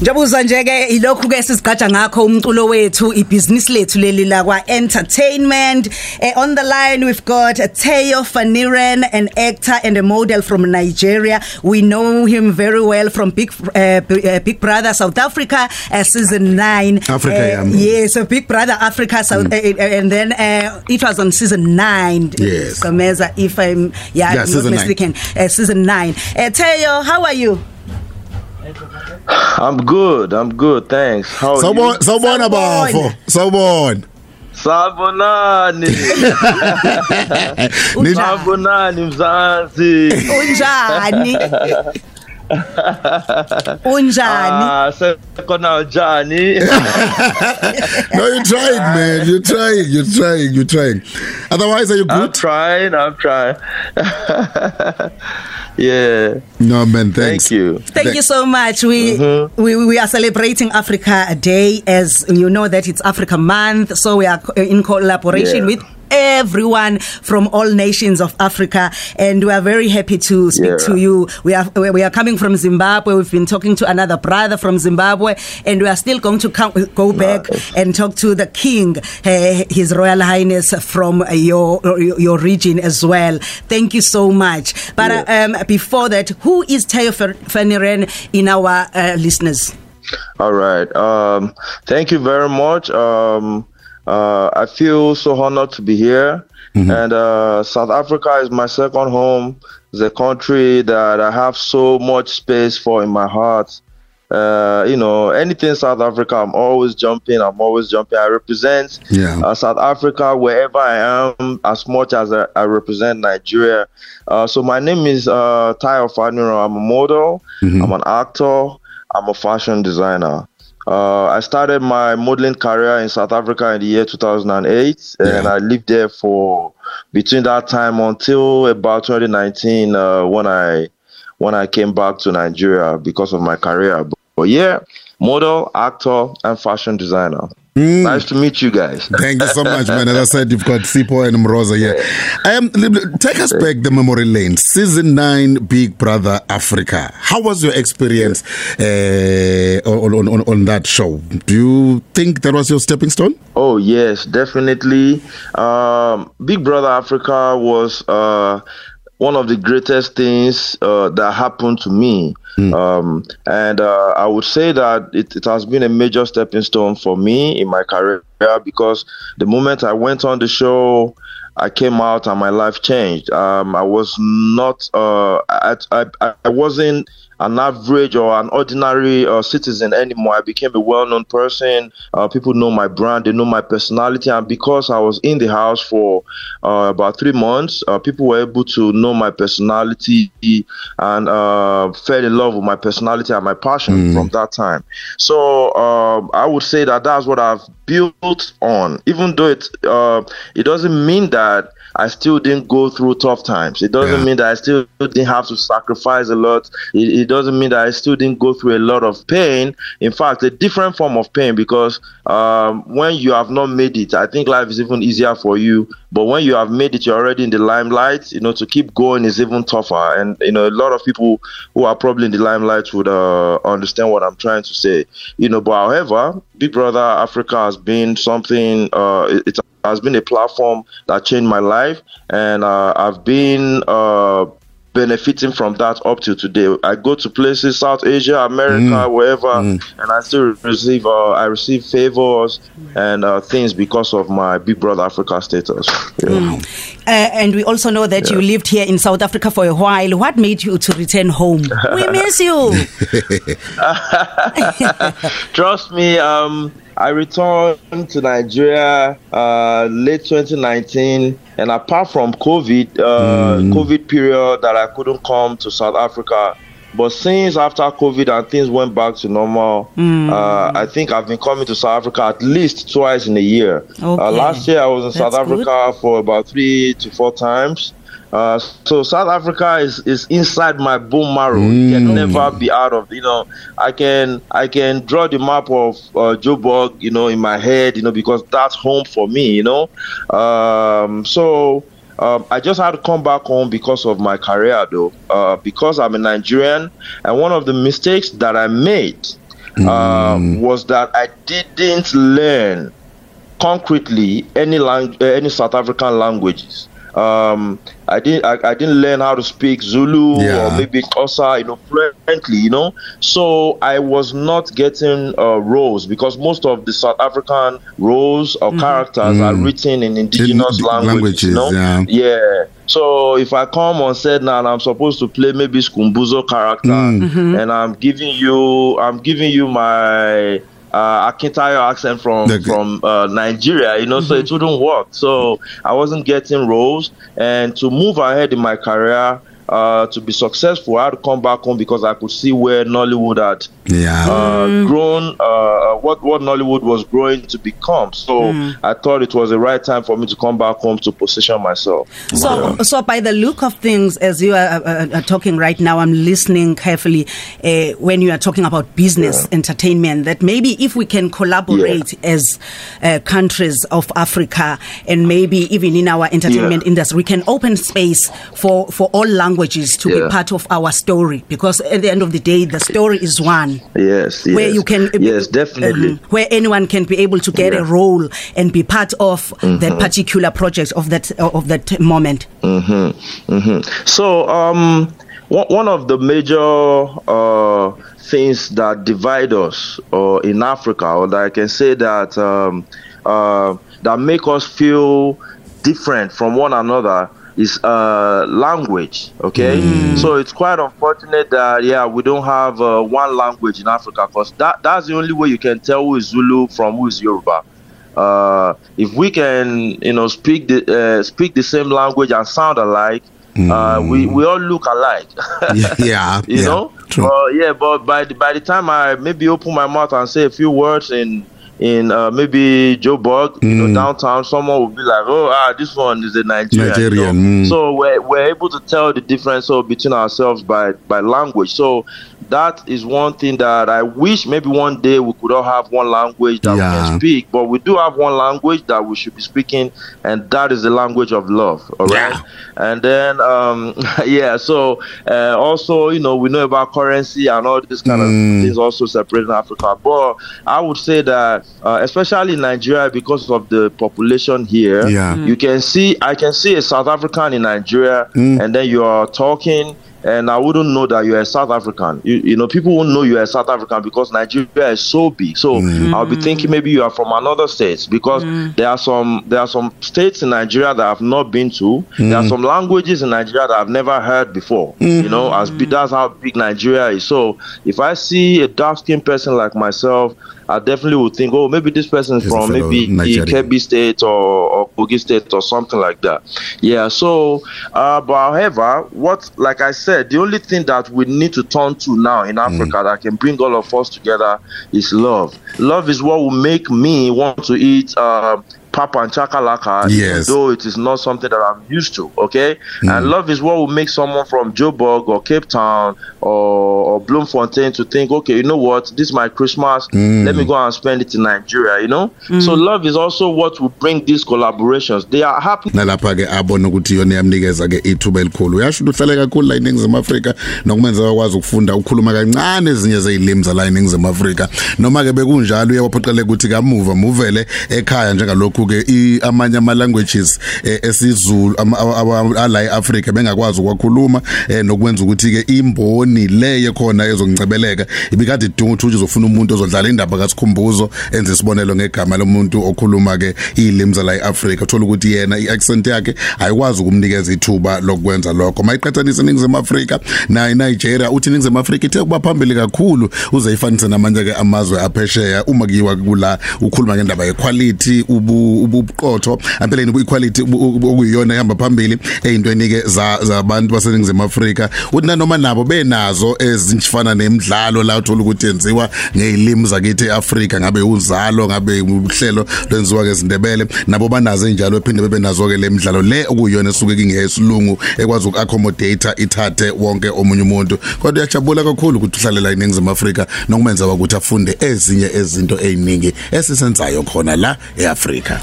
Njabuzwa nje ke ilokhu ke sizigaja ngakho umculo wethu ibhizinisi lethu leli la kwa entertainment. Eh, on the line we've got Teo Faniren an actor and a model from Nigeria. We know him very well from Big uh, Big Brother South Africa uh, season 9 Africa uh, yeah. yes so Big Brother Africa South mm. uh, and then uh, it was on season 9 yes. Kameza if I'm yeah, yeah not mistaken. Uh, season 9 uh, Teo how are you? I'm good. I'm good. Thanks. How are Sawbona you? sawbona bafo. Sawbona. Sabonani. Sabonani mzansi. Unjani? Unjani? Ah, sekona njani? no, you trying, man. You trying. You trying. You trying. Otherwise, are you good? I'm trying. I'm trying. yeah. No, man. Thanks. Thank you. Thank Th- you so much. We, mm-hmm. we we are celebrating Africa Day as you know that it's Africa Month, so we are in collaboration yeah. with everyone from all nations of Africa and we are very happy to speak yeah. to you. We are we are coming from Zimbabwe. We've been talking to another brother from Zimbabwe and we are still going to come, go back nice. and talk to the king uh, his royal highness from your your region as well. Thank you so much. But yeah. um, before that who is Tayo Faniren in our uh, listeners? All right. Um, thank you very much. Um, uh, I feel so honored to be here. Mm-hmm. And uh, South Africa is my second home. It's a country that I have so much space for in my heart. Uh, you know, anything South Africa, I'm always jumping. I'm always jumping. I represent yeah. uh, South Africa wherever I am, as much as I, I represent Nigeria. Uh, so my name is uh, Tayo Faniro. I'm a model. Mm-hmm. I'm an actor. I'm a fashion designer. Uh, I started my modeling career in South Africa in the year 2008, yeah. and I lived there for between that time until about 2019 uh, when I when I came back to Nigeria because of my career. But, yeah, model, actor, and fashion designer. Mm. Nice to meet you guys. Thank you so much, man. As I said, you've got Sipo and Mroza here. Um, take us back the memory lane. Season 9, Big Brother Africa. How was your experience uh, on, on, on that show? Do you think that was your stepping stone? Oh, yes, definitely. Um, Big Brother Africa was uh, one of the greatest things uh, that happened to me. Mm. Um, and uh, I would say that it, it, has been a major stepping stone for me in my career because the moment I went on the show, I came out and my life changed. Um, I was not, uh, I, I, I wasn't an average or an ordinary uh, citizen anymore. I became a well-known person. Uh, people know my brand, they know my personality, and because I was in the house for uh, about three months, uh, people were able to know my personality and uh, fell in love with my personality and my passion mm. from that time. So um, I would say that that's what I've built on, even though it uh, it doesn't mean that I still didn't go through tough times. It doesn't yeah. mean that I still didn't have to sacrifice a lot. It, it, doesn't mean that I still didn't go through a lot of pain. In fact, a different form of pain because um, when you have not made it, I think life is even easier for you. But when you have made it, you're already in the limelight. You know, to keep going is even tougher. And you know, a lot of people who are probably in the limelight would uh, understand what I'm trying to say. You know, but however, Big Brother Africa has been something. Uh, it, has been a platform that changed my life, and uh, I've been uh, benefiting from that up to today. I go to places, South Asia, America, mm. wherever, mm. and I still receive uh, I receive favors and uh, things because of my Big Brother Africa status. Yeah. Mm. Uh, and we also know that yeah. you lived here in South Africa for a while. What made you to return home? we miss you. Trust me. Um, I returned to Nigeria uh, late 2019, and apart from COVID, uh, mm. COVID period that I couldn't come to South Africa. But since after COVID and things went back to normal, mm. uh, I think I've been coming to South Africa at least twice in a year. Okay. Uh, last year I was in That's South Africa good. for about three to four times. Uh, so South Africa is, is inside my bone marrow. Mm. Can mm. never be out of. You know, I can I can draw the map of uh, Joburg, you know, in my head, you know, because that's home for me. You know, um, so. Um, I just had to come back home because of my career, though, uh, because I'm a Nigerian. And one of the mistakes that I made uh, mm. was that I didn't learn concretely any lang- uh, any South African languages. Um, I didn't I, I, didn't learn how to speak Zulu yeah. or maybe Xhosa, you know, fluently, you know. So I was not getting uh, roles because most of the South African roles or mm-hmm. characters mm. are written in indigenous in, languages, languages, you know? Yeah. yeah. So if I come on set now and I'm supposed to play maybe Skumbuzo character mm. mm-hmm. and I'm giving you I'm giving you my uh, Akintayo accent from the, from uh, Nigeria, you know, mm-hmm. so it wouldn't work. So I wasn't getting roles, and to move ahead in my career, uh, to be successful, I had to come back home because I could see where Nollywood had yeah. uh, mm. grown, uh, uh, what what Nollywood was growing to become. So mm. I thought it was the right time for me to come back home to position myself. So, yeah. so by the look of things, as you are, uh, are talking right now, I'm listening carefully uh, when you are talking about business yeah. entertainment. That maybe if we can collaborate yeah. as countries of Africa and maybe even in our entertainment industry, we can open space for for all languages to be part of our story. Because at the end of the day, the story is one. Yes, where yes. you can yes definitely uh, where anyone can be able to get yeah. a role and be part of mm-hmm. that particular project of that of that moment. Mm-hmm. Mm-hmm. So um, one of the major uh, things that divide us uh, in Africa, or that I can say that um, uh, that make us feel different from one another is uh, language. Okay, mm. so it's quite unfortunate that yeah we don't have uh, one language in Africa because that that's the only way you can tell who is Zulu from who is Yoruba. Uh, if we can you know speak the uh, speak the same language and sound alike. Mm. we we all look alike. yeah, you yeah, know. True. Uh, yeah, but by the, by the time I maybe open my mouth and say a few words in in uh, maybe Joburg, mm. you know, mm. downtown, someone will be like, "Oh, ah, this one is a Nigerian." Nigerian. You know? mm. So we're, we're able to tell the difference so between ourselves by by language. So that is one thing that I wish maybe one day we could all have one language that yeah. we can speak. But we do have one language that we should be speaking, and that is the language of love. All right. Yeah. And then, um, yeah. So uh, also, you know, we know about currency and all this kind mm. of things also separating Africa. But I would say that, uh, especially in Nigeria, because of the population here, yeah. Mm. you can see I can see a South African in Nigeria, mm. and then you are talking and I wouldn't know that you're a South African. You, you know, people won't know you're a South African because Nigeria is so big. So mm. I'll be thinking maybe you are from another state because mm. there are some there are some states in Nigeria that I've not been to. Mm. There are some languages in Nigeria that I've never heard before. You know, as big, that's how big Nigeria is. So if I see a dark skinned person like myself I definitely would think, oh, maybe this person is from maybe the Kebbi State or, or Kogi State or something like that. Yeah. So, uh, but however, what, like I said, the only thing that we need to turn to now in Africa mm. that can bring all of us together is love. Love is what will make me want to eat. Uh, papa and chakalaka, yes. though it is not something that I'm used to. Okay, mm. and love is what will make someone from Joburg or Cape Town or, or Bloemfontein to think, okay, you know what, this is my Christmas. Mm. Let me go and spend it in Nigeria. You know, mm. so love is also what will bring these collaborations. They are happening. nalapha ke abona ukuthi yona yamnikeza ke ithuba elikhulu uyasho uhlale kakhulu la eNingizimu Afrika nokumenza akwazi ukufunda ukukhuluma kancane ezinye zezilimi zala eNingizimu Afrika noma ke bekunjalo uyabaphoqeleka ukuthi kamuva muvele ekhaya njengalokhu ke amanye ama languages esizulu ala eAfrica bengakwazi ukwakhuluma nokwenza ukuthi ke imboni leye khona ezongcebeleka ibikade idunga ukuthi uzofuna umuntu ozodlala indaba kaSikhumbuzo enze isibonelo ngegama lomuntu okhuluma ke ilimi zala eAfrica uthola ukuthi yena iaccent yakhe ayikwazi ukumnikeza ithuba lokwenza lokho. Mayiqhathanisa iningizimu Afrika na iNigeria uthi iningizimu Afrika ithe kuba phambili kakhulu uzeyifanise namanye ke amazwe aphesheya. Uma kuyiwa kula ukhuluma ngendaba yequality ubu ubuqotho. Ampeleni equality okuyiyona ehamba phambili ezintweni ke zabantu baseningizimu Afrika. Uthi nanoma nabo benazo ezinjifana nemidlalo la uthola ukuthi yenziwa ngezilimi zakithi eAfrika ngabe uzalo ngabe uhlelo lwenziwa ke izindebele nabo banazo enjalo ephinde bebe nazo ke lemidlalo le okuyiyona esuke kingesilungu ekwazi ukuaccommodate ithathe wonke omunye umuntu. Kodwa uyajabula kakhulu ukuthi uhlale la eningizimu Afrika nokumenza ukuthi afunde ezinye ezinto eziningi esisenzayo khona la eAfrika.